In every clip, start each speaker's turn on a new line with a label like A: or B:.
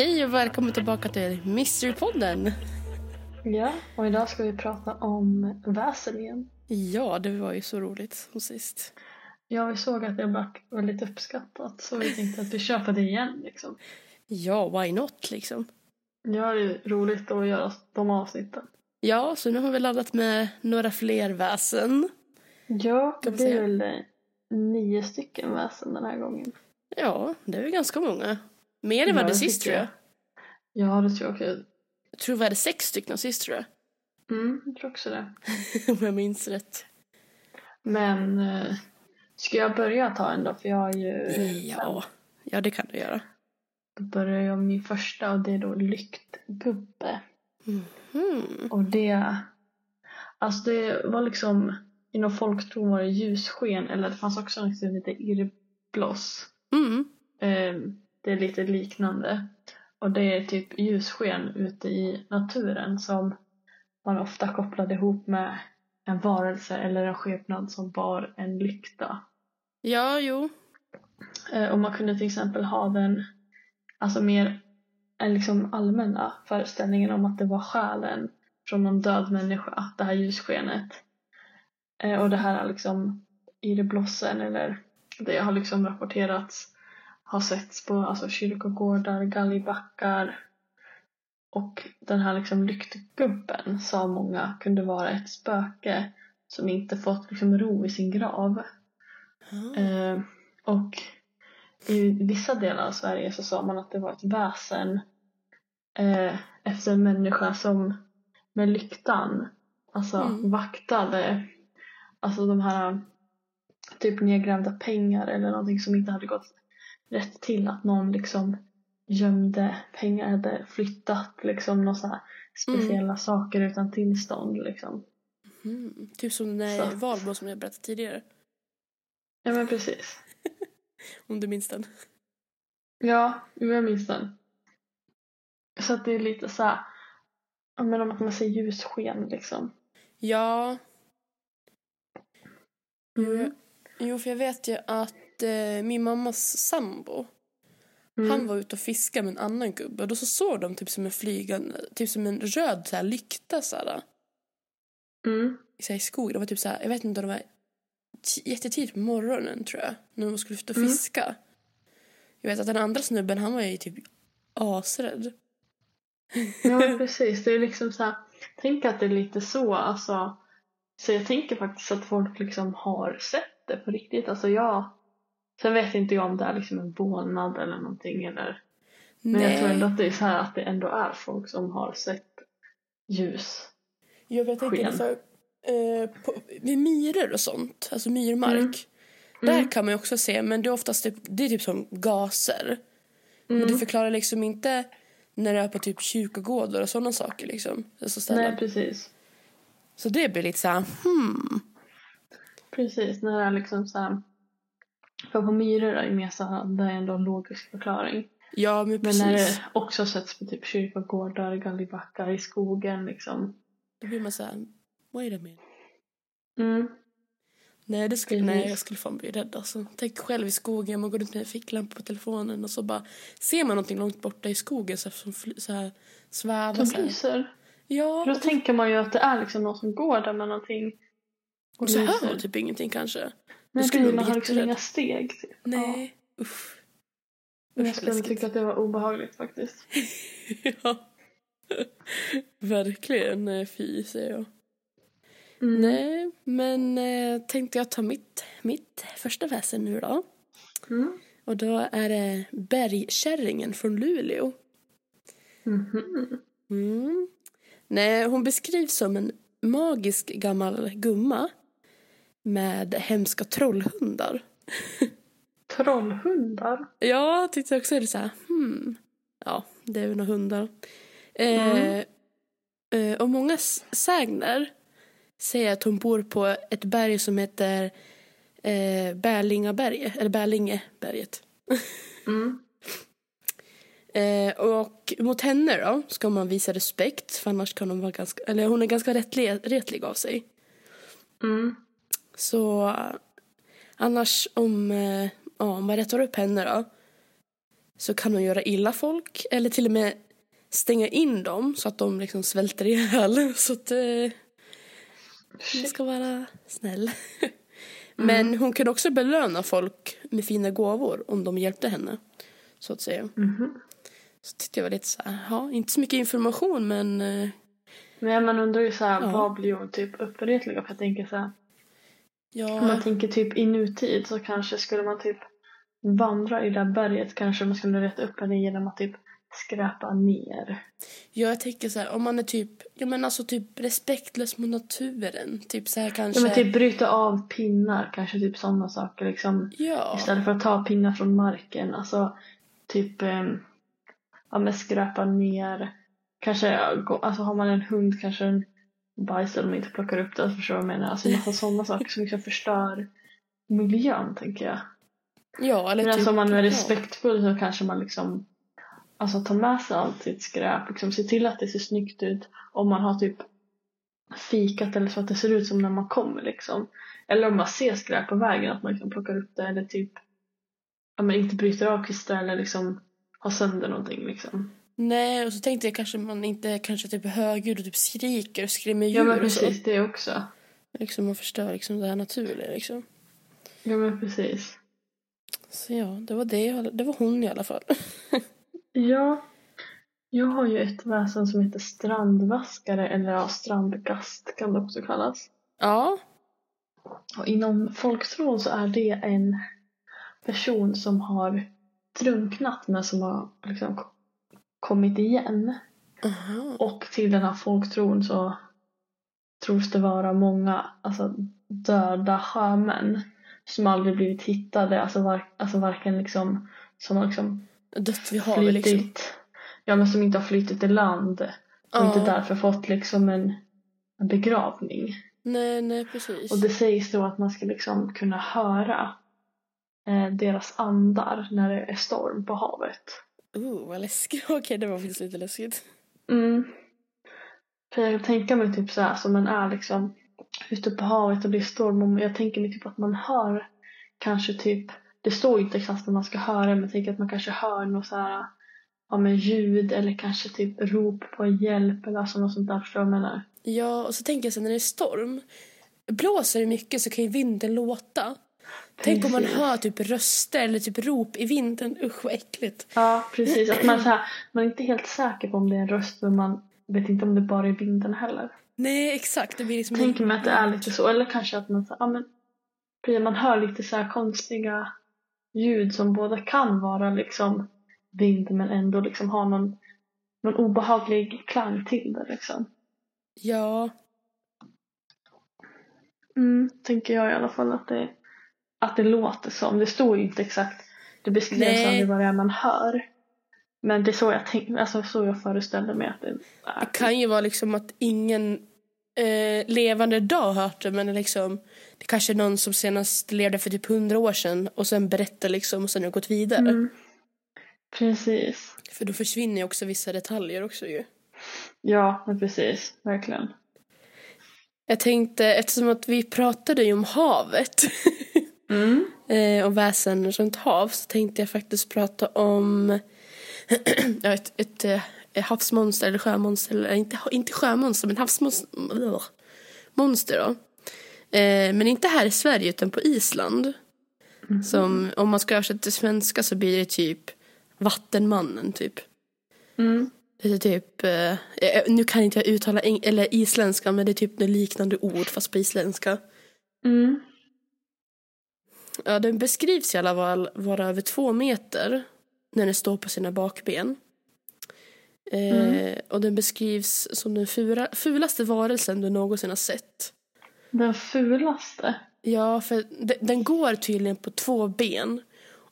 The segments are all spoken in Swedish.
A: Hej och välkommen tillbaka till Mysterypodden.
B: Ja, och idag ska vi prata om väsen igen.
A: Ja, det var ju så roligt som sist.
B: Ja, vi såg att det blev väldigt uppskattat så vi tänkte att vi på det igen liksom.
A: Ja, why not liksom?
B: Ja, det är roligt att göra de avsnitten.
A: Ja, så nu har vi laddat med några fler väsen.
B: Ja, det blir väl nio stycken väsen den här gången.
A: Ja, det är väl ganska många. Mer än vad det
B: det
A: sist tror jag.
B: Ja, det tror jag också.
A: Jag tror vi hade sex stycken sist tror jag.
B: Mm, jag tror också det.
A: Om jag minns rätt.
B: Men eh, ska jag börja ta en då? För jag har ju...
A: Ja, ja det kan du göra.
B: Då börjar jag med min första och det är då lyktgubbe.
A: Mm.
B: Och det... Alltså det var liksom... Inom folktron var det ljussken eller det fanns också något som heter irrbloss.
A: Mm.
B: Eh, det är lite liknande. Och det är typ ljussken ute i naturen som man ofta kopplade ihop med en varelse eller en skepnad som bar en lykta.
A: Ja, jo.
B: Eh, och man kunde till exempel ha den, alltså mer en liksom allmänna föreställningen om att det var själen från någon död människa, det här ljusskenet. Eh, och det här liksom i det blossen eller det har liksom rapporterats har setts på alltså kyrkogårdar, galgbackar och den här liksom lyktgubben sa många kunde vara ett spöke som inte fått liksom ro i sin grav.
A: Ah.
B: Eh, och i vissa delar av Sverige så sa man att det var ett väsen eh, efter en människa som med lyktan alltså
A: Mm.
B: vaktade alltså de här typ nedgrävda pengar eller någonting som inte hade gått rätt till att någon liksom gömde pengar hade flyttat liksom några här speciella saker utan tillstånd liksom.
A: Mm. Typ som den där
B: Så.
A: Valborg som jag berättade tidigare.
B: Ja men precis.
A: Om du minns den.
B: Ja, jag minns den. Så att det är lite så här, men om att man ser ljussken liksom.
A: Ja.
B: Mm.
A: Jo, för jag vet ju att eh, min mammas sambo,
B: Mm.
A: han var ute och fiskade med en annan gubbe och då så såg de typ som en flygande, typ som en röd så här, lykta så här,
B: Mm.
A: så här, i skogen. Det var typ så här, jag vet inte om det var jättetidigt på morgonen tror jag, när de skulle ut och
B: Mm.
A: fiska. Jag vet att den andra snubben, han var ju typ asrädd.
B: Ja precis, det är liksom så här, tänk att det är lite så alltså. Så jag tänker faktiskt att folk liksom har sett det på riktigt. Alltså jag, sen vet inte jag om det är liksom en vålnad eller någonting eller. Men jag tror ändå att det är så här att det ändå är folk som har sett ljus.
A: Jag, jag tänker
B: sken.
A: för, eh, på, vid myror och sånt, alltså myrmark.
B: Mm.
A: Där
B: Mm.
A: kan man ju också se, men det är oftast typ, det är typ som gaser. Men
B: Mm.
A: det förklarar liksom inte när det är på typ kyrkogårdar och sådana saker liksom. Alltså ställen.
B: Nej precis.
A: Så det blir lite såhär, hmm.
B: Precis, när det är liksom så här. För på myror är så här, det är ändå en logisk förklaring.
A: Ja men
B: Men när det också sätts på typ kyrkogårdar, galgbackar, i skogen liksom.
A: Då blir man såhär, wait a minute.
B: Mm.
A: Nej, det skulle, nej jag skulle fan bli rädd alltså. Tänk själv i skogen, man går runt med en ficklampa på telefonen och så bara ser man någonting långt borta i skogen så här, som så här, svävar
B: Som
A: så
B: lyser.
A: Ja,
B: För då tänker man ju att det är liksom någon som går där med någonting.
A: och så hör
B: lyser.
A: man typ ingenting kanske.
B: Men
A: skulle man
B: man har liksom inga steg. Typ.
A: Nej.
B: Ja. Men jag
A: Usch,
B: skulle
A: läskigt.
B: tycka att det var obehagligt faktiskt.
A: ja. Verkligen eh, fy, säger jag.
B: Mm.
A: Nej, men eh, tänkte jag ta mitt, mitt första väsen nu då.
B: Mm.
A: Och då är det Bergkärringen från Luleå.
B: Mhm.
A: Mm. Nej, hon beskrivs som en magisk gammal gumma med hemska trollhundar.
B: Trollhundar.
A: Ja, jag tyckte också det så här, hmm. Ja, det är väl några hundar. Eh,
B: Mm.
A: eh, och många sägner säger att hon bor på ett berg som heter eh, Bärlingaberget, eller Bärlingeberget.
B: Mm.
A: Eh, och mot henne då ska man visa respekt för annars kan hon vara ganska, eller hon är ganska rättlig, retlig av sig.
B: Mm.
A: Så annars om, eh, ja, om man rättar upp henne då så kan hon göra illa folk eller till och med stänga in dem så att de liksom svälter ihjäl. Så att eh, ska vara snäll. Men hon kunde också belöna folk med fina gåvor om de hjälpte henne. Så att säga.
B: Mhm.
A: Så tyckte jag var lite så här, ja, inte så mycket information men eh,
B: Men man undrar ju så här,
A: Ja.
B: vad blir hon typ uppretlig av? För jag tänker så här, om
A: ja,
B: man tänker typ i nutid så kanske skulle man typ vandra i det där berget kanske man skulle reta upp henne genom att typ skräpa ner.
A: ja, jag tänker så här, om man är typ, ja men alltså typ respektlös mot naturen. Typ så här kanske.
B: Ja men typ bryta av pinnar, kanske typ sådana saker liksom.
A: Ja,
B: Istället för att ta pinnar från marken. Alltså typ ehm, ja, men skräpa ner. Kanske, alltså har man en hund kanske den bajsar om man inte plockar upp det. Förstår du vad jag menar? Alltså en massa sådana saker som liksom förstör miljön tänker jag.
A: ja eller
B: Men
A: typ.
B: alltså om man är respektfull så kanske man liksom alltså tar med sig allt sitt skräp. Liksom, se till att det ser snyggt ut. Om man har typ fikat eller så att det ser ut som när man kommer liksom. Eller om man ser skräp på vägen att man liksom plockar upp det eller typ ja, men inte bryter av kvistar eller liksom har sönder någonting liksom.
A: Nej, och så tänkte jag kanske man inte kanske typ är högljudd och typ skriker och skrämmer djur
B: Ja men precis, det också.
A: Liksom man förstör liksom det här naturliga liksom.
B: Ja men precis.
A: Så ja, det var det. Det var hon i alla fall.
B: Ja, jag har ju ett väsen som heter strandvaskare eller ja, strandgast kan det också kallas.
A: Ja.
B: Och inom folktron så är det en person som har drunknat men som har liksom kommit igen.
A: Aha.
B: Och till den här folktron så tros det vara många alltså, döda sjömän som aldrig blivit hittade, alltså, var, alltså varken liksom som har liksom
A: Dött vid havet liksom.
B: ja men som inte har flyttit i land och inte därför fått liksom en, en begravning.
A: Nej, nej precis.
B: Och det sägs då att man ska liksom kunna höra eh, deras andar när det är storm på havet.
A: Oh, vad läskigt. Okej, det var faktiskt lite läskigt.
B: Mm. För jag kan tänka mig typ så här som man är liksom ute på havet och det är storm och jag tänker mig typ att man hör kanske typ, det står inte exakt vad man ska höra men jag tänker att man kanske hör något så här ja men ljud eller kanske typ rop på hjälp eller alltså något sånt där förstår du menar?
A: Ja, och så tänker jag så när det är storm. Blåser det mycket så kan ju vinden låta. Tänk om man hör typ röster eller typ rop i vinden. Usch vad äckligt.
B: Ja precis, att man, så här, man är inte helt säker på om det är en röst men man vet inte om det bara är vinden heller.
A: Nej, exakt. Det blir liksom...
B: tänker mig att det är lite så. Eller kanske att man, så- ja, men, man hör lite så här konstiga ljud som båda kan vara liksom vind men ändå liksom ha någon, någon obehaglig klang till det liksom.
A: Ja,
B: Mm, tänker jag i alla fall att det, att det låter som. Det står ju inte exakt, det beskrivs aldrig vad det är man hör. Men det är så jag tänker, alltså så jag föreställer mig att det är.
A: det kan ju vara liksom att ingen eh, levande idag har hört det men liksom det kanske är någon som senast levde för typ hundra år sedan och sen berättar liksom och sen har gått vidare.
B: Mm. Precis.
A: För då försvinner ju också vissa detaljer också ju.
B: Ja, men precis. Verkligen.
A: Jag tänkte, eftersom att vi pratade ju om havet
B: Mm.
A: eh, och väsen runt hav så tänkte jag faktiskt prata om ja, ett, ett, eh, ett havsmonster eller sjömonster, eller inte, inte sjömonster men havsmonster monster då. Eh, men inte här i Sverige utan på Island. Som om man ska översätta till svenska så blir det typ Vattenmannen typ.
B: Mm.
A: Det är typ, eh, eh, nu kan inte jag uttala eller isländska men det är typ något liknande ord fast på isländska.
B: Mm.
A: Ja, den beskrivs i alla fall vara över två meter när den står på sina bakben. Eh, och den beskrivs som den fula, fulaste varelsen du någonsin har sett.
B: Den fulaste?
A: Ja, för de, den går tydligen på två ben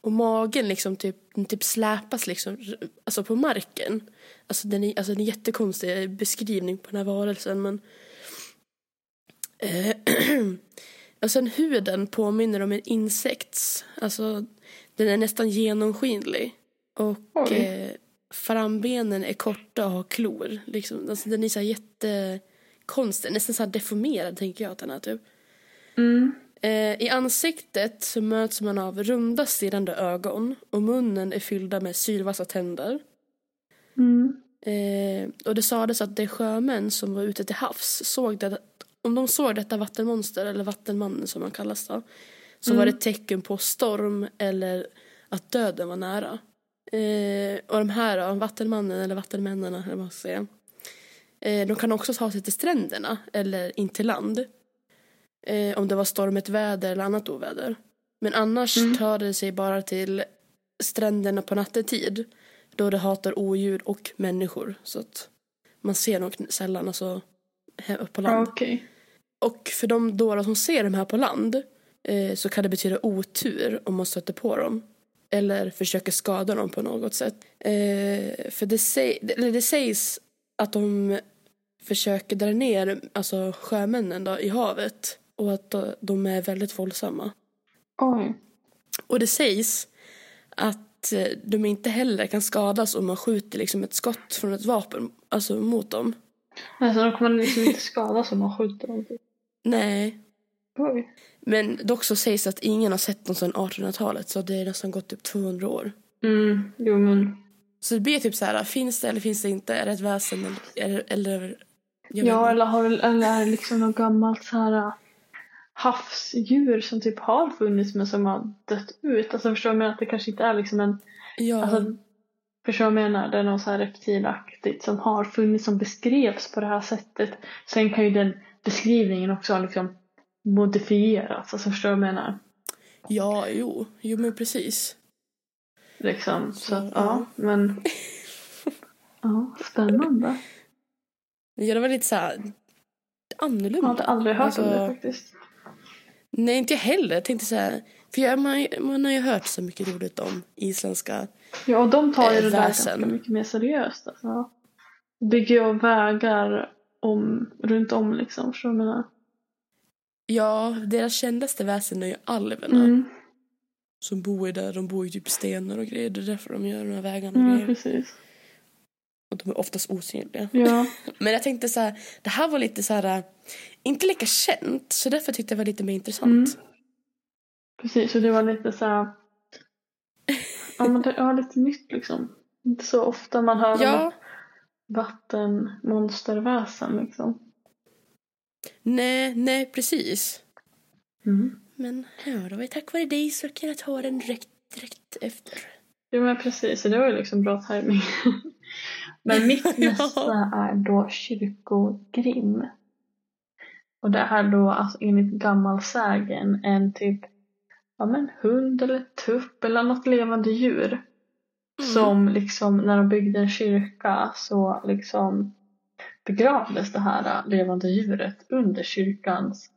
A: och magen liksom typ, typ släpas liksom alltså på marken. Alltså den är, alltså en jättekonstig beskrivning på den här varelsen men eh, och sen huden påminner om en insekts. Alltså den är nästan genomskinlig och eh, frambenen är korta och har klor. Liksom. Alltså, den är så här jättekonstig, nästan så deformerad tänker jag att den är typ.
B: Mm.
A: Eh, I ansiktet så möts man av runda stirrande ögon och munnen är fyllda med sylvassa tänder.
B: Mm.
A: Eh, och det sades att de sjömän som var ute till havs såg det, om de såg detta vattenmonster eller vattenmannen som man kallas då, så
B: Mm.
A: var det ett tecken på storm eller att döden var nära. Eh, och de här då, vattenmannen eller vattenmännen eller vad man ska säga, eh, de kan också ta sig till stränderna eller in till land. Eh, om det var stormigt väder eller annat oväder. Men annars
B: Mm.
A: tar det sig bara till stränderna på nattetid. Då det hatar odjur och människor. Så att man ser kn- sällan alltså, upp på
B: Ja,
A: land. Och för de då som ser de här på land eh, så kan det betyda otur om man stöter på dem. Eller försöker skada dem på något sätt. Eh, för det, säg, det sägs att de försöker dra ner alltså sjömännen då, i havet. Och att de- är väldigt våldsamma.
B: Oj.
A: Och det sägs att eh, de inte heller kan skadas om man skjuter liksom ett skott från ett vapen alltså mot dem.
B: Alltså de kommer liksom inte skadas om man skjuter dem.
A: Nej.
B: Oj.
A: Men dock så sägs att ingen har sett dem sedan 1800-talet så det är nästan gått typ 200 år.
B: Mm, jo men.
A: Så det blir typ så här, finns det eller finns det inte? Är det ett väsen eller... eller
B: Ja, eller, har, eller är det liksom något gammalt så här äh, havsdjur som typ har funnits men som har dött ut. Alltså förstår du att det kanske inte är liksom en,
A: ja.
B: alltså förstår du vad jag menar? Det är något så här reptilaktigt som har funnits som beskrevs på det här sättet. Sen kan ju den beskrivningen också ha liksom modifierats. Alltså förstår du vad jag menar?
A: ja, jo. Jo, men precis.
B: Liksom. Så, att,
A: ja.
B: men. Ja, spännande.
A: Ja, det var lite så här annorlunda.
B: Jag har aldrig hört
A: Alltså-
B: om det faktiskt.
A: Nej, inte jag heller. Jag tänkte så här, för jag, man, man har ju hört så mycket roligt om isländska.
B: Ja, och de tar ju
A: eh,
B: det där ganska mycket mer seriöst. Alltså. Bygger ju vägar om, runt om liksom. Förstår du vad jag menar?
A: Ja, deras kändaste väsen är ju alverna.
B: Mm,
A: Som bor där, de bor ju typ stenar och grejer. Det är därför de gör de här vägarna och
B: mm,
A: grejer.
B: precis.
A: Och de är oftast osynliga.
B: Ja,
A: Men jag tänkte så här, det här var lite så här, inte lika känt. Så därför tyckte jag det var lite mer intressant.
B: Mm. precis. Och det var lite så här. Ja, men det var lite nytt liksom. Inte så ofta man hör
A: Ja,
B: vattenmonsterväsen liksom.
A: nej, nej precis.
B: Mm.
A: Men ja, det var ju tack vare dig så kan jag ta den direkt, direkt efter.
B: Jo men precis, så det var ju liksom bra timing. men mitt
A: Ja.
B: nästa är då kyrkogrim. Och det är då alltså enligt gammalsägen en typ ja men hund eller tupp eller något levande djur.
A: Mm.
B: Som liksom när de byggde en kyrka så liksom begravdes det här levande djuret under kyrkans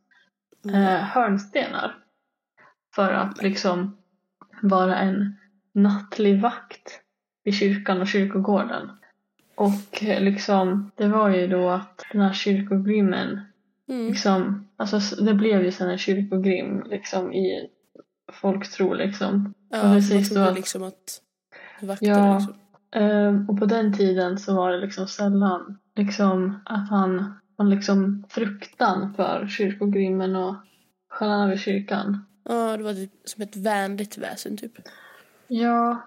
A: Mm.
B: eh, hörnstenar. För att liksom vara en nattlig vakt vid kyrkan och kyrkogården. Och eh, liksom, det var ju då att den här kyrkogrimmen,
A: Mm.
B: liksom, alltså det blev ju sen en kyrkogrim liksom i folktro liksom.
A: Ja,
B: och det sägs då att-
A: liksom att vakter
B: Ja.
A: liksom.
B: Ehm, och på den tiden så var det liksom sällan liksom att han, han liksom fruktan för kyrkogrimmen och själarna vid kyrkan.
A: Ja, det var typ som ett vänligt väsen typ.
B: Ja.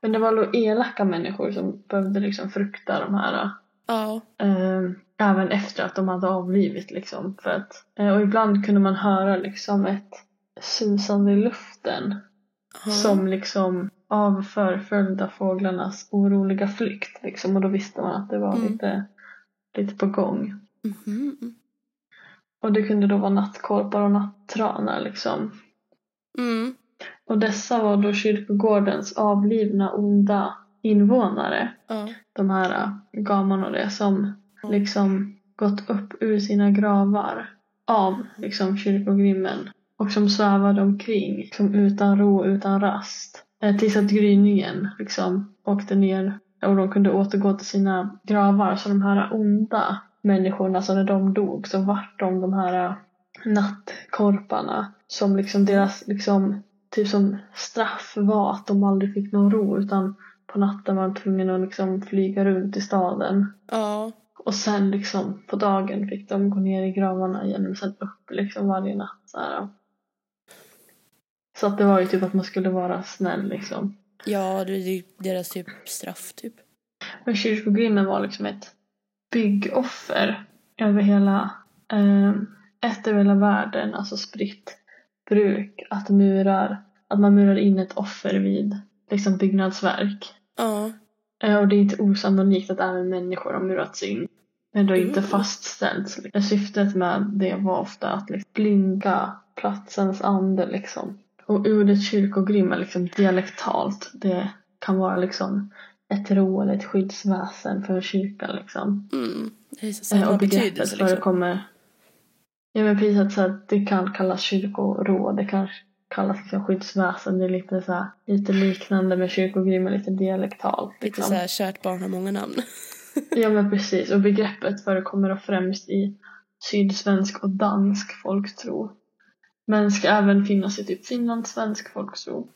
B: Men det var då elaka människor som behövde liksom frukta de här.
A: Ja.
B: Eh, även efter att de hade avlivit liksom. För att, eh, och ibland kunde man höra liksom ett susande i luften.
A: ja.
B: Som liksom av förföljda fåglarnas oroliga flykt liksom. Och då visste man att det var
A: Mm.
B: lite, lite på gång.
A: Mhm.
B: Och det kunde då vara nattkorpar och nattranar liksom.
A: Mm.
B: Och dessa var då kyrkogårdens avlivna onda invånare. De här äh, gaman och det som liksom gått upp ur sina gravar av liksom kyrkogrimmen. Och som svävade omkring liksom utan ro, utan rast. Eh, tills att gryningen liksom åkte ner och de kunde återgå till sina gravar. Så de här onda människorna, så när de dog så vart de de här äh, nattkorparna. Som liksom deras liksom typ som straff var att de aldrig fick någon ro utan på natten var de tvungna att liksom flyga runt i staden.
A: Ja.
B: Och sen liksom på dagen fick de gå ner i gravarna igen och sen upp liksom varje natt. Så här. Så att det var ju typ att man skulle vara snäll liksom.
C: Ja, det är deras typ straff typ.
B: Men kyrkogrinden var liksom ett byggoffer över hela, eh, ett över hela världen, alltså spritt bruk att murar, att man murar in ett offer vid liksom byggnadsverk.
C: Ja.
B: Eh, och det är inte osannolikt att även människor har murats in. Men det har inte
C: Mm.
B: fastställts. Syftet med det var ofta att liksom blinda platsens ande liksom. Och ordet kyrkogrim är liksom dialektalt. Det kan vara liksom ett eller ett skyddsväsen för kyrkan liksom.
C: Mm. Det är så
B: Eh,
C: samma
B: och begreppet
C: betydelse liksom.
B: förekommer Ja men precis att så här, det kan kallas kyrkoråd, det kan kallas liksom skyddsväsen, det är lite så här, lite liknande med kyrkogrim och lite dialektalt.
C: Lite
B: Liksom.
C: så här, kärt barn har många namn.
B: Ja men precis, och begreppet förekommer då främst i sydsvensk och dansk folktro. Men ska även finnas i typ finlandssvensk folktro.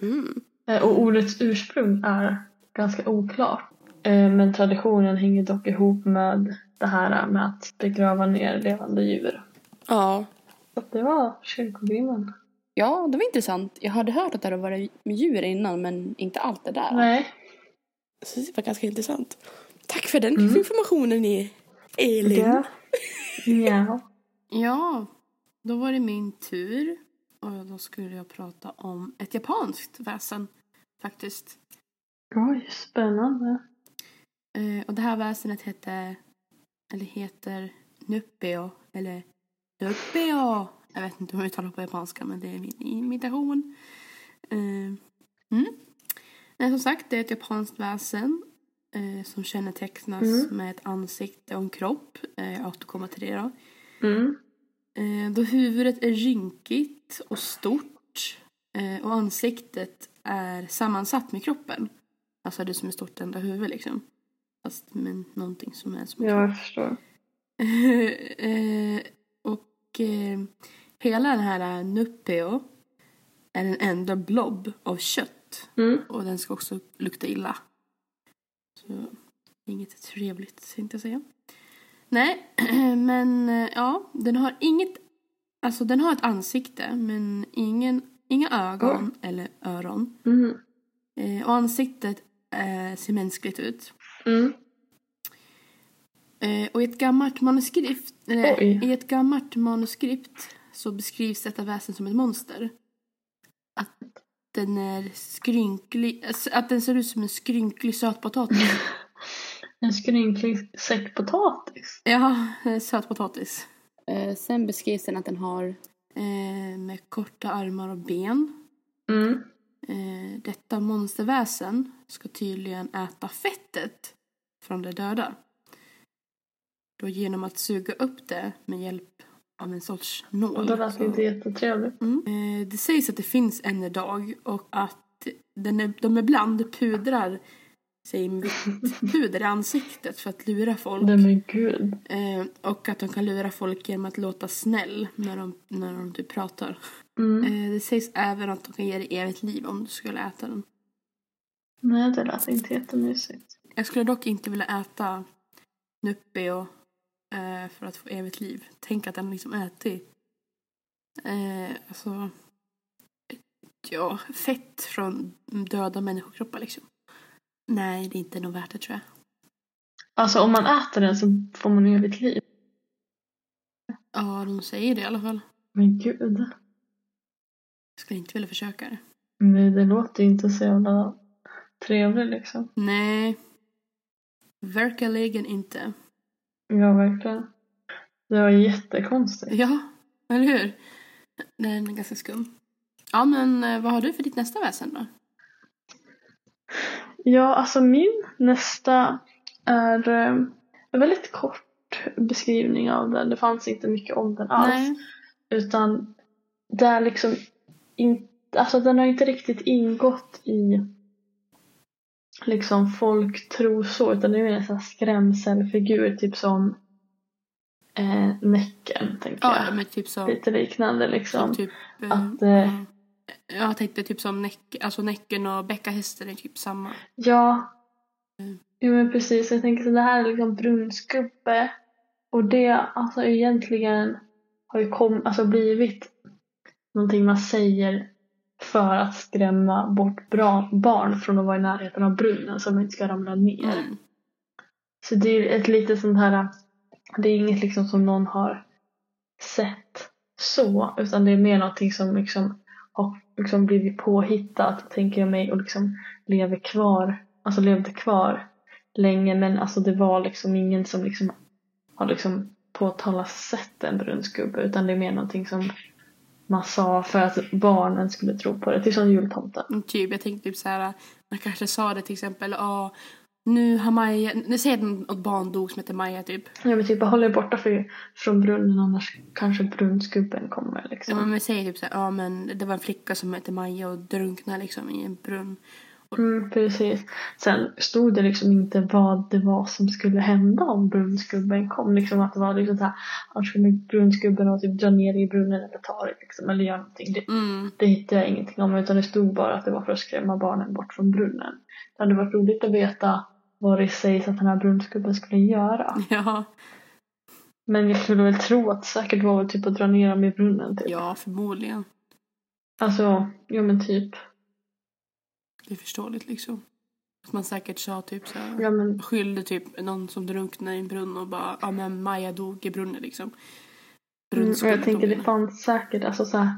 C: Mhm.
B: Eh, Och ordets ursprung är ganska oklart. Eh, Men traditionen hänger dock ihop med det här med att begrava ner levande djur.
C: Ja.
B: Så det var kyrkogrimmen.
A: Ja, det var intressant. Jag hade hört att det hade varit med djur innan, men inte allt det där.
B: Nej.
C: Så det var ganska intressant. Tack för den
B: Mm.
C: informationen Elin.
B: Ja. ja.
A: Ja, då var det min tur. Och då skulle jag prata om ett japanskt väsen, faktiskt.
B: Oj, spännande.
A: Eh, och det här väsenet hette, eller heter Nuppeo, eller Nuppeo. Jag vet inte hur man uttalar på japanska, men det är min imitation. Eh, mm. Men som sagt, det är ett japanskt väsen eh, som kännetecknas
B: Mm.
A: med ett ansikte och en kropp. Eh, jag återkommer till det då.
B: Mm.
A: Eh, då huvudet är rynkigt och stort eh, och ansiktet är sammansatt med kroppen. Alltså det som är stort enda huvud liksom. Fast med någonting som är som
B: Ja, jag förstår.
A: eh, och hela den här Nuppeo är en enda blob av kött.
B: Mm.
A: Och den ska också lukta illa. Så inget trevligt tänkte jag säga. Nej, men eh, ja, den har inget, alltså den har ett ansikte men ingen, inga ögon eller öron.
B: Mm.
A: Eh, och ansiktet eh, ser mänskligt ut.
B: Mm.
A: Eh, och i ett gammalt manuskript, i ett gammalt manuskript så beskrivs detta väsen som ett monster. Att den är skrynklig, alltså, att den ser ut som en skrynklig sötpotatis.
B: En skrynklig säck potatis.
A: ja, eh, sötpotatis. Eh, sen beskrivs den att den har eh, med korta armar och ben.
B: Mm.
A: Eh, detta monsterväsen ska tydligen äta fettet från de döda. Då genom att suga upp det med hjälp av en sorts nål.
B: Det lät inte jättetrevligt.
A: Mm. Eh, det sägs att det finns än idag och att den är, de ibland pudrar sig med vitt puder i ansiktet för att lura folk.
B: Nej men gud.
A: Eh, och att de kan lura folk genom att låta snäll när de, när de typ pratar.
B: Mm.
A: Eh, det sägs även att de kan ge dig evigt liv om du skulle äta den.
B: Nej, det lät inte jättemysigt.
A: Jag skulle dock inte vilja äta Nuppeo eh, för att få evigt liv. Tänk att den liksom ätit eh, alltså, ja, fett från döda människokroppar liksom. Nej, det är inte nog värt det tror jag.
B: Alltså om man äter den så får man evigt liv.
A: Ja, de säger det i alla fall.
B: Men gud.
A: Jag skulle inte vilja försöka det.
B: Nej, det låter ju inte så jävla trevligt liksom.
A: Nej. Verkligen inte.
B: Ja, verkligen. Det var jättekonstigt.
A: Ja, eller hur? Den är ganska skum. Ja, men eh, vad har du för ditt nästa väsen då?
B: Ja, alltså min nästa är eh, en väldigt kort beskrivning av den. Det fanns inte mycket om den alls.
A: Nej.
B: Utan det är liksom inte, alltså den har inte riktigt ingått i liksom folktro så utan det är mer en sån här skrämselfigur typ som eh, Näcken tänker
A: Ja,
B: jag.
A: men typ så.
B: Lite liknande liksom.
A: Som typ, eh,
B: att, eh,
A: ja. Jag tänkte typ som näck, alltså Näcken och Bäckahästen är typ samma.
B: Ja.
A: Mm.
B: Jo men precis, jag tänker så det här är liksom brunskubbe och det alltså egentligen har ju kom, alltså blivit någonting man säger för att skrämma bort bra barn från att vara i närheten av brunnen så de inte ska ramla ner.
A: Mm.
B: Så det är ett lite sånt här, det är inget liksom som någon har sett så, utan det är mer någonting som liksom har liksom blivit påhittat, tänker jag mig, och liksom lever kvar, alltså levde kvar länge, men alltså det var liksom ingen som liksom har liksom påtalat sett en brunnsgubbe, utan det är mer någonting som man sa för att barnen skulle tro på det, till som jultomten.
A: Mm, typ, jag tänkte typ så här, man kanske sa det till exempel, ja, nu har Maja, nu säger något barn dog som heter Maja typ.
B: Ja men typ håll er borta för, från brunnen annars kanske brunnsgubben kommer liksom.
A: Ja, men vi säger typ så här, ja men det var en flicka som hette Maja och drunknade liksom i en brunn.
B: Mm, precis. Sen stod det liksom inte vad det var som skulle hända om brunnsgubben kom. Liksom att det var liksom så här, skulle brunnsgubben och typ dra ner i brunnen eller ta det liksom, eller göra någonting. Det,
A: Mm,
B: det hittade jag ingenting om utan det stod bara att det var för att skrämma barnen bort från brunnen. Det hade varit roligt att veta vad det sägs att den här brunnsgubben skulle göra.
A: ja,
B: Men jag skulle väl tro att säkert var väl typ att dra ner dem i brunnen typ.
A: ja förmodligen.
B: Alltså, ja men typ.
A: Det är förståeligt liksom. Att man säkert sa typ så här,
B: Ja men
A: skyllde typ någon som drunknade i en brunn och bara, ja men Maja dog i brunnen liksom.
B: Mm, och jag tänker det fanns säkert, alltså så här,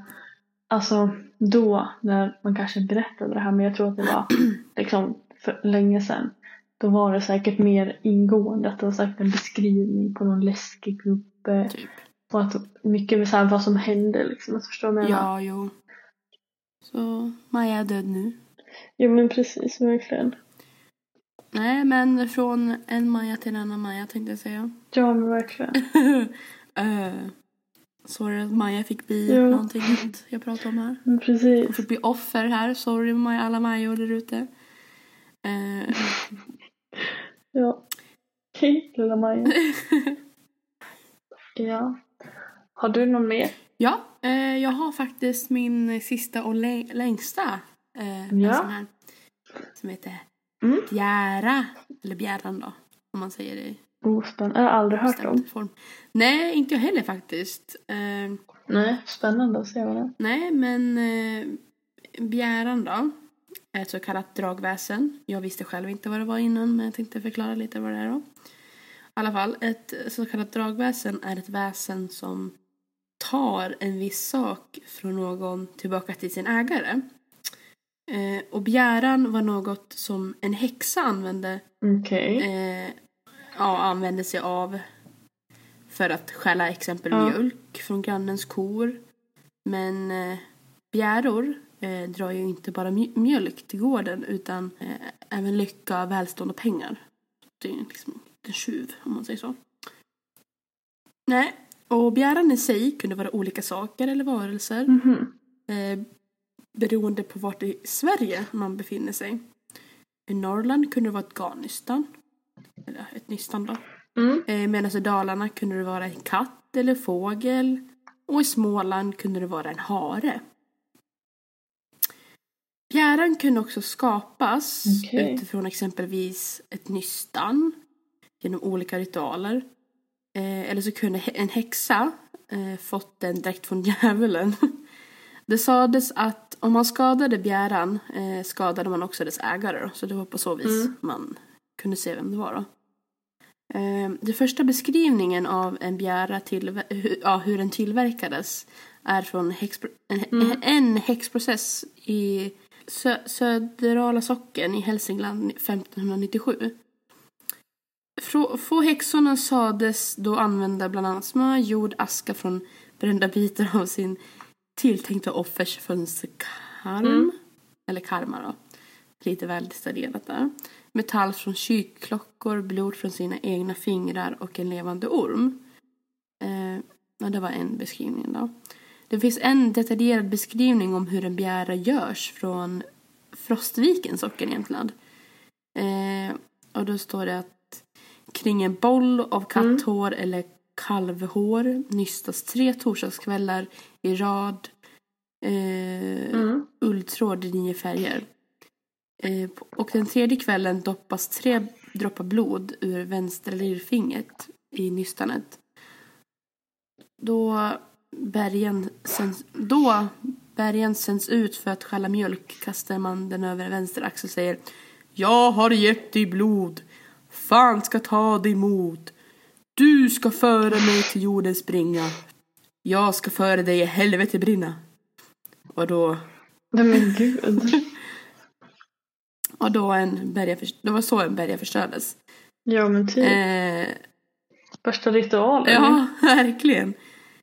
B: alltså då när man kanske berättade det här, men jag tror att det var liksom för länge sedan. Då var det säkert mer ingående, att det var säkert en beskrivning på någon läskig gubbe
A: Typ.
B: och att mycket med så här, vad som hände liksom, att förstå vad jag menar?
A: Ja, jo. Så Maja är död nu.
B: Jo men precis, verkligen.
A: Nej, men från en Maja till en annan Maja tänkte jag säga.
B: Ja men verkligen.
A: uh, sorry att Maja fick bli
B: Ja.
A: någonting jag pratar om här.
B: Men
A: Hon
B: precis.
A: fick bli offer här. Sorry Maja, alla Major där ute. Eh,
B: Ja. Hej lilla Maja. ja. Har du någon mer?
A: ja, eh, jag har faktiskt min sista och lä- längsta. Eh,
B: Ja.
A: sån här. Som heter
B: Mm.
A: Bjära. Eller Bjäran då. Om man säger det i
B: Oh, spännande. Jag har aldrig hört om.
A: form. Nej, inte jag heller faktiskt. Eh,
B: Nej, spännande att se vad det är.
A: Nej, men eh, bjäran då ett så kallat dragväsen. Jag visste själv inte vad det var innan, men jag tänkte förklara lite vad det är då. I alla fall, ett så kallat dragväsen är ett väsen som tar en viss sak från någon tillbaka till sin ägare. Eh, och bjäran var något som en häxa använde
B: Okej.
A: eh, ja, använde sig av för att stjäla exempel
B: Ja.
A: mjölk från grannens kor. Men eh, bjäror eh, drar ju inte bara mj- mjölk till gården utan eh, även lycka, välstånd och pengar. Det är liksom en tjuv om man säger så. Nej, och bjäran i sig kunde vara olika saker eller varelser
B: Mhm.
A: eh, beroende på vart i Sverige man befinner sig. I Norrland kunde det vara ett garnnystan. Eller ett nystan då.
B: Mm.
A: Eh, Medan i Dalarna kunde det vara en katt eller fågel. Och i Småland kunde det vara en hare. Bjäran kunde också skapas
B: Okej.
A: utifrån exempelvis ett nystan genom olika ritualer. Eh, eller så kunde en häxa eh, fått den direkt från djävulen. Det sades att om man skadade bjäran eh, skadade man också dess ägare. Då, så det var på så vis
B: Mm.
A: man kunde se vem det var. Då. Eh, den första beskrivningen av en bjära, till, ja, hur den tillverkades är från häxpro, en,
B: Mm.
A: en häxprocess i Sö, Söderala socken i Hälsingland 1597. Frå- Få häxorna sades då använda bland annat smör, jord, aska från brända bitar av sin tilltänkta offers fönsterkarm.
B: Mm.
A: Eller karma då. Lite väl detaljerat där. Metall från kyrkklockor, blod från sina egna fingrar och en levande orm. Eh, ja, det var en beskrivning då. Det finns en detaljerad beskrivning om hur en bjära görs från Frostvikens socken i Jämtland. Eh, och då står det att kring en boll av katthår eller kalvhår nystas tre torsdagskvällar i rad eh,
B: Mm.
A: ulltråd i nio färger. Eh, och den tredje kvällen doppas tre droppar blod ur vänstra lillfingret i nystanet. Då bergen sen, då bärgaren sänds ut för att stjäla mjölk kastar man den över vänster axel och säger Jag har gett dig blod. Fan ska ta dig emot. Du ska föra mig till jorden springa. Jag ska föra dig i helvete brinna. Och då,
B: Nej men gud.
A: och då en berga, det var så en berga förstördes.
B: Ja men typ.
A: Eh,
B: Värsta ritualen.
A: Ja, verkligen.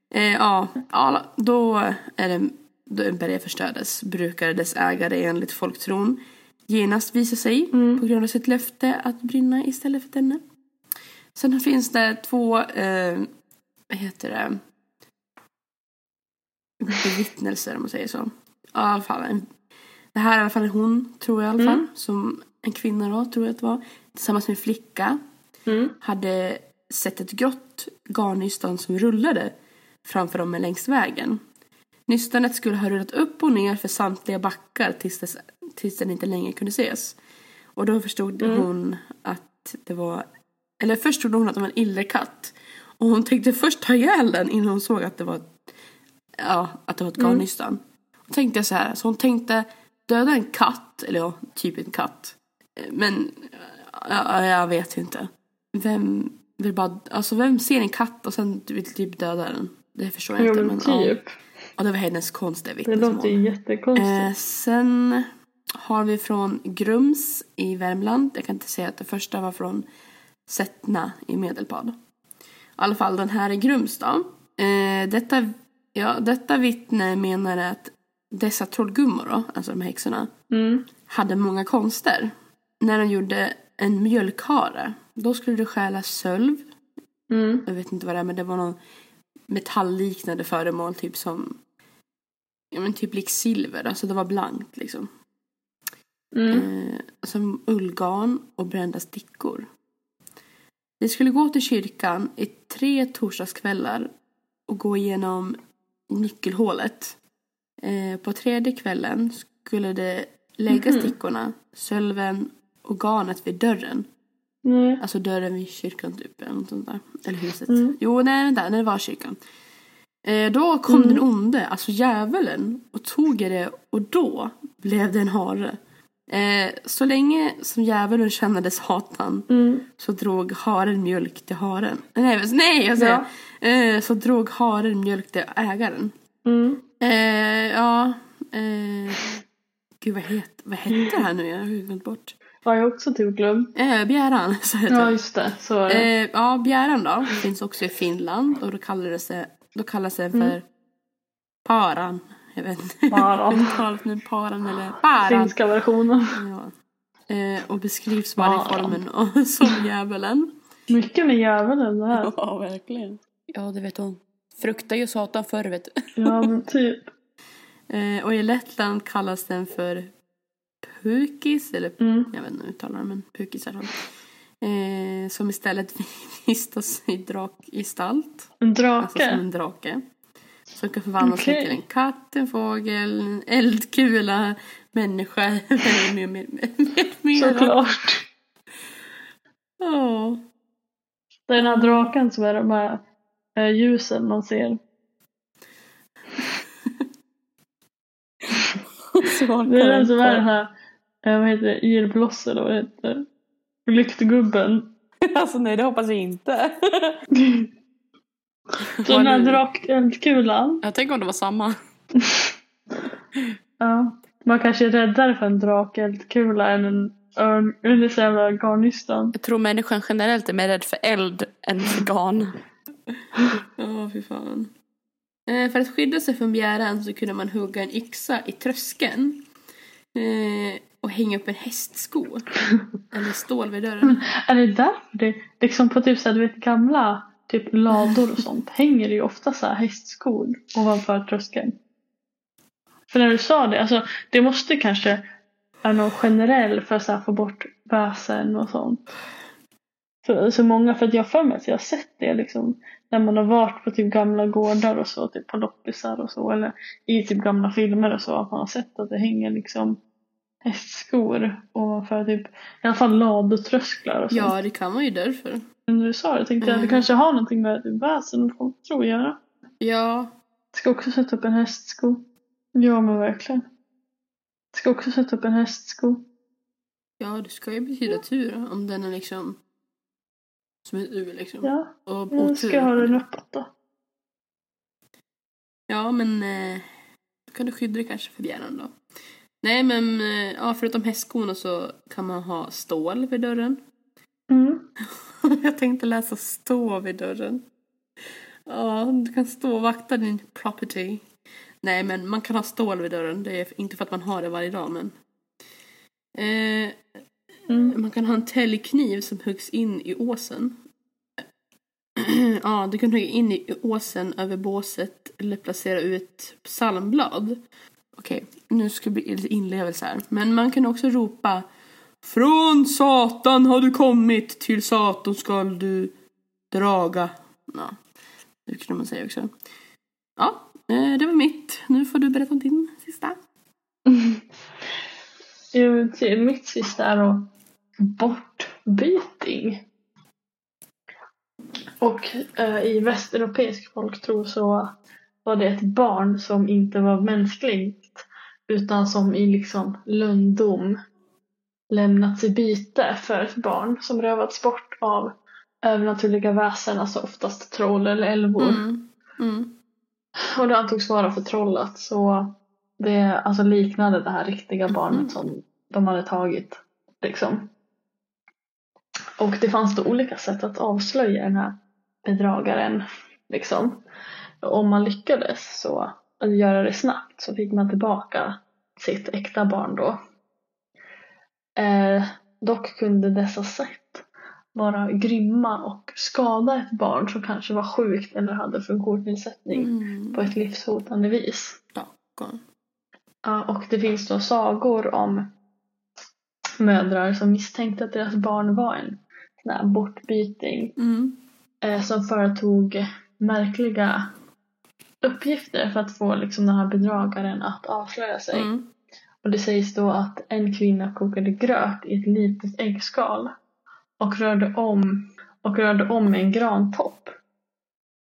A: Eh, ja, alla, då är det då berg förstördes brukade dess ägare enligt folktron genast visa sig
B: Mm.
A: på grund av sitt löfte att brinna istället för denne. Sen finns det två, eh, vad heter det, bevittnelser om man säger så. Ja, i alla fall en, det här är i alla fall hon, tror jag i alla fall,
B: Mm.
A: som en kvinna då, tror jag att det var, tillsammans med en flicka
B: Mm.
A: hade sett ett grått garnnystan som rullade framför dem längs vägen. Nystanet skulle ha rullat upp och ner för samtliga backar tills, dess, tills den inte längre kunde ses. Och då förstod
B: Mm.
A: hon att det var, eller först trodde hon att det var en illerkatt. Och hon tänkte först ta ihjäl den innan hon såg att det var, ja, att det var ett
B: Mm.
A: garnnystan. Då tänkte jag så här, så hon tänkte döda en katt, eller ja, typ en katt. Men ja, jag vet inte. Vem vill bara, alltså vem ser en katt och sen vill typ döda den? Det förstår jag
B: Jo
A: inte.
B: men
A: ja.
B: typ.
A: Och det var hennes konstiga
B: Det
A: vittnesmål.
B: låter ju jättekonstigt.
A: Eh, sen har vi från Grums i Värmland. Jag kan inte säga att det första var från Sättna i Medelpad. I alla fall den här i Grums då. Eh, detta, ja, detta vittne menar att dessa trollgummor då, alltså de här häxorna,
B: Mm.
A: hade många konster. När de gjorde en mjölkhare, då skulle det stjäla sölv.
B: Mm.
A: Jag vet inte vad det är, men det var någon metallliknande föremål, typ som ja, men typ lik silver, alltså det var blankt liksom.
B: Mm.
A: Eh, som ullgarn och brända stickor. Vi skulle gå till kyrkan i tre torsdagskvällar och gå igenom nyckelhålet. Eh, på tredje kvällen skulle det lägga
B: Mhm.
A: stickorna, sölven och garnet vid dörren.
B: Nej.
A: Alltså dörren vid kyrkan typ, eller något sånt där. Eller huset.
B: Mm.
A: Jo, nej, vänta, nej, det var kyrkan. Eh, då kom
B: Mm.
A: den onde, alltså djävulen, och tog det och då blev det en hare. Eh, så länge som djävulen kände Satan
B: Mm.
A: så drog haren mjölk till haren. Nej, nej jag säger. Eh, så drog haren mjölk till ägaren.
B: Mm.
A: Eh, ja, eh, gud vad, het, vad hette det här nu? Jag har glömt bort.
B: Har jag också typ glömt.
A: Eh, Bjäran, så heter
B: Ja just det, så var det.
A: Eh, ja, bjäran då. Finns också i Finland och då kallas det, då kallas det för
B: Mm.
A: paran. Jag vet inte.
B: Paran.
A: Nu paran eller paran.
B: Finska versionen.
A: Ja. Eh, och beskrivs vara i formen och, som djävulen.
B: Mycket med djävulen det här.
A: Ja, verkligen. Ja, det vet hon. Fruktar ju Satan förr vet du.
B: Ja men typ.
A: Eh, och i Lettland kallas den för pukis eller
B: Mm.
A: jag vet inte hur uttalar det, men pukis i alla. Eh, som istället vistas i drakgestalt.
B: En
A: Alltså som
B: drake.
A: en drake. Som kan förvandla sig
B: Okej.
A: till en katt, en fågel, en eldkula, människa med mer, mer, mer, mer.
B: Såklart.
A: Ja.
B: Är den här draken som är de här eh, ljusen man ser. Det är den som är den här, eh, vad heter det, irrbloss eller vad det heter. Lyktgubben.
A: Alltså nej, det hoppas jag inte.
B: Den här drakeldkulan.
A: Jag tänker om det var samma.
B: Ja. Man kanske är räddare för en drakeldkula än en örn, eller så jävla garnnystan.
C: Jag tror människan generellt är mer rädd för eld än för garn.
A: Ja, fy fan. Eh, för att skydda sig från bjäran så kunde man hugga en yxa i tröskeln. Eh, och hänga upp en hästsko. Eller stål vid dörren.
B: Är det därför det, liksom på typ så här, du vet gamla typ lador och sånt hänger det ju ofta så här hästskor ovanför tröskeln. För när du sa det, alltså det måste kanske vara någon generell för att så här, få bort väsen och sånt. För, så många, för att jag har för mig att jag har sett det liksom när man har varit på typ gamla gårdar och så, typ på loppisar och så eller i typ gamla filmer och så att man har sett att det hänger liksom hästskor ovanför typ i alla fall ladotrösklar och så.
A: Ja, det kan vara ju därför.
B: Men du sa det, tänkte jag att det
A: Mm.
B: kanske har någonting med typ väsen och folk tror att göra.
A: Ja,
B: Ska också sätta upp en hästsko. Ja men verkligen. Jag ska också sätta upp en hästsko.
A: Ja, det ska ju betyda tur om den är liksom som ett U liksom.
B: Ja,
A: Och
B: jag ska ha den uppåt då.
A: Ja, men eh, då kan du skydda dig kanske för björnen då. Nej, men eh, ja, förutom hästskorna så kan man ha stål vid dörren.
B: Mm.
A: Jag tänkte läsa stå vid dörren. Ja, du kan stå och vakta din property. Nej, men man kan ha stål vid dörren. Det är inte för att man har det varje dag, men. Eh,
B: Mm.
A: man kan ha en täljkniv som huggs in i åsen. ja, du kan hugga in i åsen över båset eller placera ut psalmblad. Okej, nu ska det bli lite inlevelse här. Men man kan också ropa Från Satan har du kommit, till Satan skall du draga. Ja, det kunde man säga också. Ja, eh, det var mitt. Nu får du berätta om din sista.
B: Till- Mitt sista är då bortbyting. Och eh, i västeuropeisk folktro så var det ett barn som inte var mänskligt utan som i liksom lönndom lämnats i byte för ett barn som rövats bort av övernaturliga väsen, alltså oftast troll eller älvor.
A: Mm. Mm.
B: Och det antogs vara förtrollat så det alltså liknade det här riktiga barnet som de hade tagit. Liksom. Och det fanns då olika sätt att avslöja den här bedragaren. Liksom. Om man lyckades så att göra det snabbt så fick man tillbaka sitt äkta barn då. Eh, dock kunde dessa sätt vara grymma och skada ett barn som kanske var sjukt eller hade funktionsnedsättning
A: Mm.
B: på ett livshotande vis.
A: Stackarn.
B: Ja, och det finns då sagor om mödrar som misstänkte att deras barn var en sån här bortbyting
A: Mm.
B: eh, som företog märkliga uppgifter för att få liksom den här bedragaren att avslöja sig.
A: Mm.
B: Och det sägs då att en kvinna kokade gröt i ett litet äggskal och rörde om, och rörde om en grantopp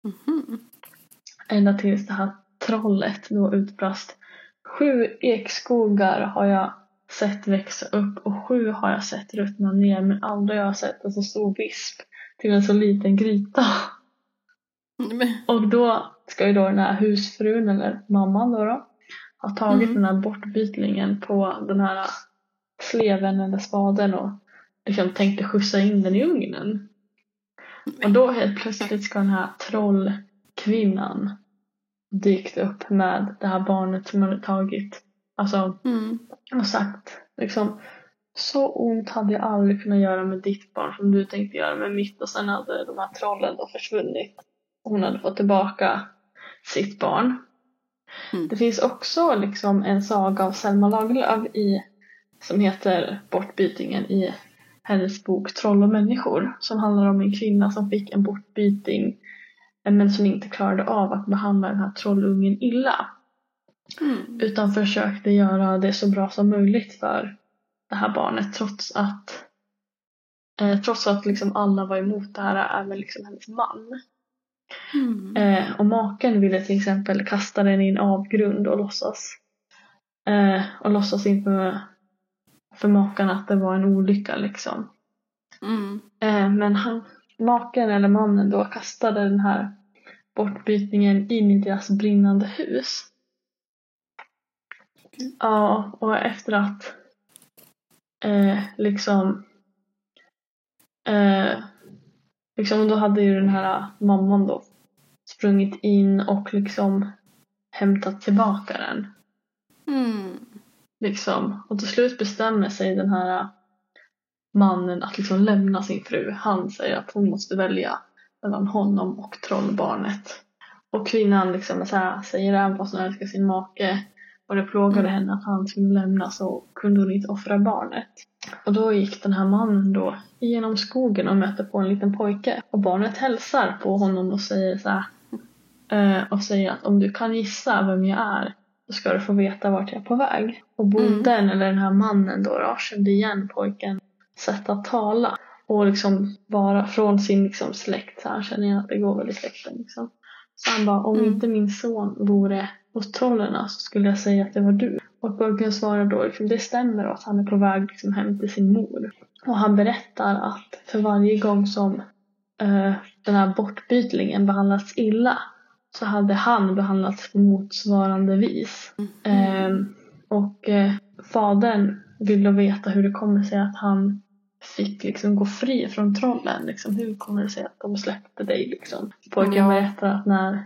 A: Mhm.
B: ända tills det här trollet då utbrast Sju ekskogar har jag sett växa upp och sju har jag sett ruttna ner men aldrig har jag sett en så stor visp till en så liten gryta.
A: Men-
B: Och då ska ju då den här husfrun eller mamman då, då ha tagit
A: Mm.
B: den här bortbytlingen på den här sleven eller spaden och liksom tänkte skjutsa in den i ugnen. Och då helt plötsligt ska den här trollkvinnan dykt upp med det här barnet som hade tagit. Alltså,
A: Mm.
B: och sagt liksom så ont hade jag aldrig kunnat göra med ditt barn som du tänkte göra med mitt och sen hade de här trollen då försvunnit. Hon hade fått tillbaka sitt barn.
A: Mm.
B: Det finns också liksom en saga av Selma Lagerlöf i, som heter Bortbytingen i hennes bok Troll och människor som handlar om en kvinna som fick en bortbyting men som inte klarade av att behandla den här trollungen illa
A: Mm.
B: utan försökte göra det så bra som möjligt för det här barnet trots att eh, trots att liksom alla var emot det här, även liksom hennes man.
A: Mm.
B: Eh, och maken ville till exempel kasta den i en avgrund och låtsas eh, och låtsas inför för makarna att det var en olycka liksom.
A: Mm.
B: Eh, men han, maken eller mannen då kastade den här bortbytningen in i deras brinnande hus. Ja, och efter att eh, liksom eh, liksom då hade ju den här mamman då sprungit in och liksom hämtat tillbaka den.
A: Mm.
B: Liksom. Och till slut bestämmer sig den här mannen att liksom lämna sin fru. Han säger att hon måste välja mellan honom och trollbarnet. Och kvinnan liksom så här, säger även fast hon älskar sin make och det plågade
A: Mm.
B: henne att han skulle lämna så kunde hon inte offra barnet. Och då gick den här mannen då genom skogen och möter på en liten pojke. Och barnet hälsar på honom och säger så här, eh, och säger att om du kan gissa vem jag är så ska du få veta vart jag är på väg. Och bonden, eller den här mannen då, då kände igen pojken sätt att tala. Och liksom bara från sin liksom släkt, så han känner igen att det går väl i släkten liksom. Så han bara, om
A: Mm.
B: inte min son vore trollen så skulle jag säga att det var du. Och pojken svarar då liksom, det stämmer att han är på väg liksom, hem till sin mor. Och han berättar att för varje gång som eh, den här bortbytlingen behandlats illa så hade han behandlats på motsvarande vis. Eh, och eh, fadern vill då veta hur det kommer sig att han fick liksom gå fri från trollen. Liksom, hur kommer det sig att de släppte dig? Liksom? Pojken
A: Ja.
B: berättar att när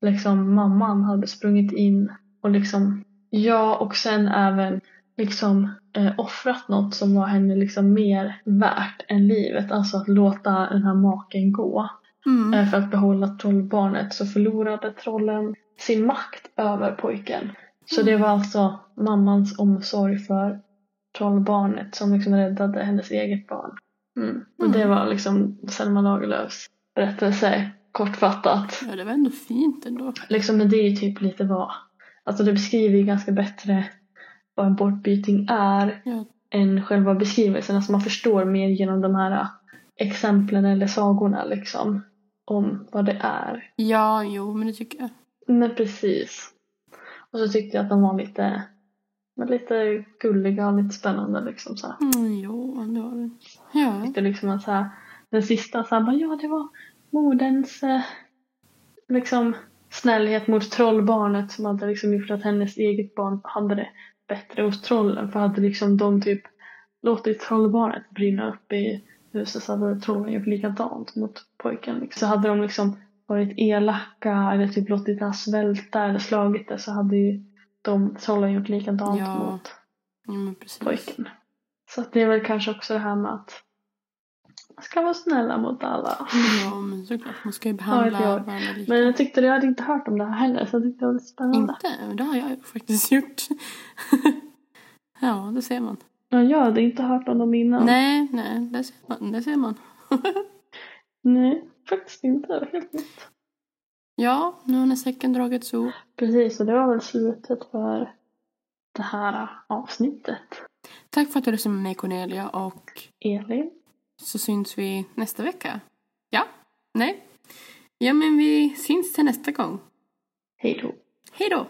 B: liksom, mamman hade sprungit in och liksom, ja och sen även liksom eh, offrat något som var henne liksom mer värt än livet. Alltså att låta den här maken gå.
A: Mm.
B: Eh, för att behålla trollbarnet så förlorade trollen sin makt över pojken. Så det var alltså mammans omsorg för trollbarnet som liksom räddade hennes eget barn. Mm. Och det var liksom Selma Lagerlöfs berättelse kortfattat.
A: Ja, det var ändå fint ändå.
B: Liksom, men det är ju typ lite vad, alltså det beskriver ju ganska bättre vad en bortbyting är
A: Ja.
B: än själva beskrivelsen. Alltså man förstår mer genom de här exemplen eller sagorna liksom om vad det är.
A: Ja, jo, men det tycker jag.
B: Men precis. Och så tyckte jag att de var lite, men lite gulliga och lite spännande liksom så här.
A: Mm, jo, det var det. Ja.
B: Det liksom att så här, den sista så här, bara, ja det var moderns eh, liksom snällhet mot trollbarnet som hade liksom gjort att hennes eget barn hade det bättre hos trollen. För hade liksom de typ låtit trollbarnet brinna upp i huset så hade trollen gjort likadant mot pojken. Liksom. Så hade de liksom varit elaka eller typ låtit här svälta eller slagit det så hade ju de trollen gjort likadant
A: Ja.
B: mot
A: ja,
B: pojken. Så att det är väl kanske också det här med att ska vara snälla mot alla.
A: Ja, men såklart. Man ska ju
B: Ja,
A: behandla
B: gör.
A: varandra lika.
B: Men jag tyckte jag hade inte hört om det här heller så jag tyckte det var lite spännande.
A: Inte? Det har jag faktiskt gjort. ja, det ser man.
B: Ja, jag hade inte hört om dem innan.
A: Nej, nej, det ser man. Det ser man.
B: Nej, faktiskt inte. Det var helt nytt.
A: Ja, nu har säcken dragits ihop.
B: Precis, och det var väl slutet för det här avsnittet.
A: Tack för att du lyssnade med mig Cornelia och
B: Elin,
A: så syns vi nästa vecka. Ja? Nej? Ja, men vi syns till nästa gång.
B: hej då.
A: Hej då!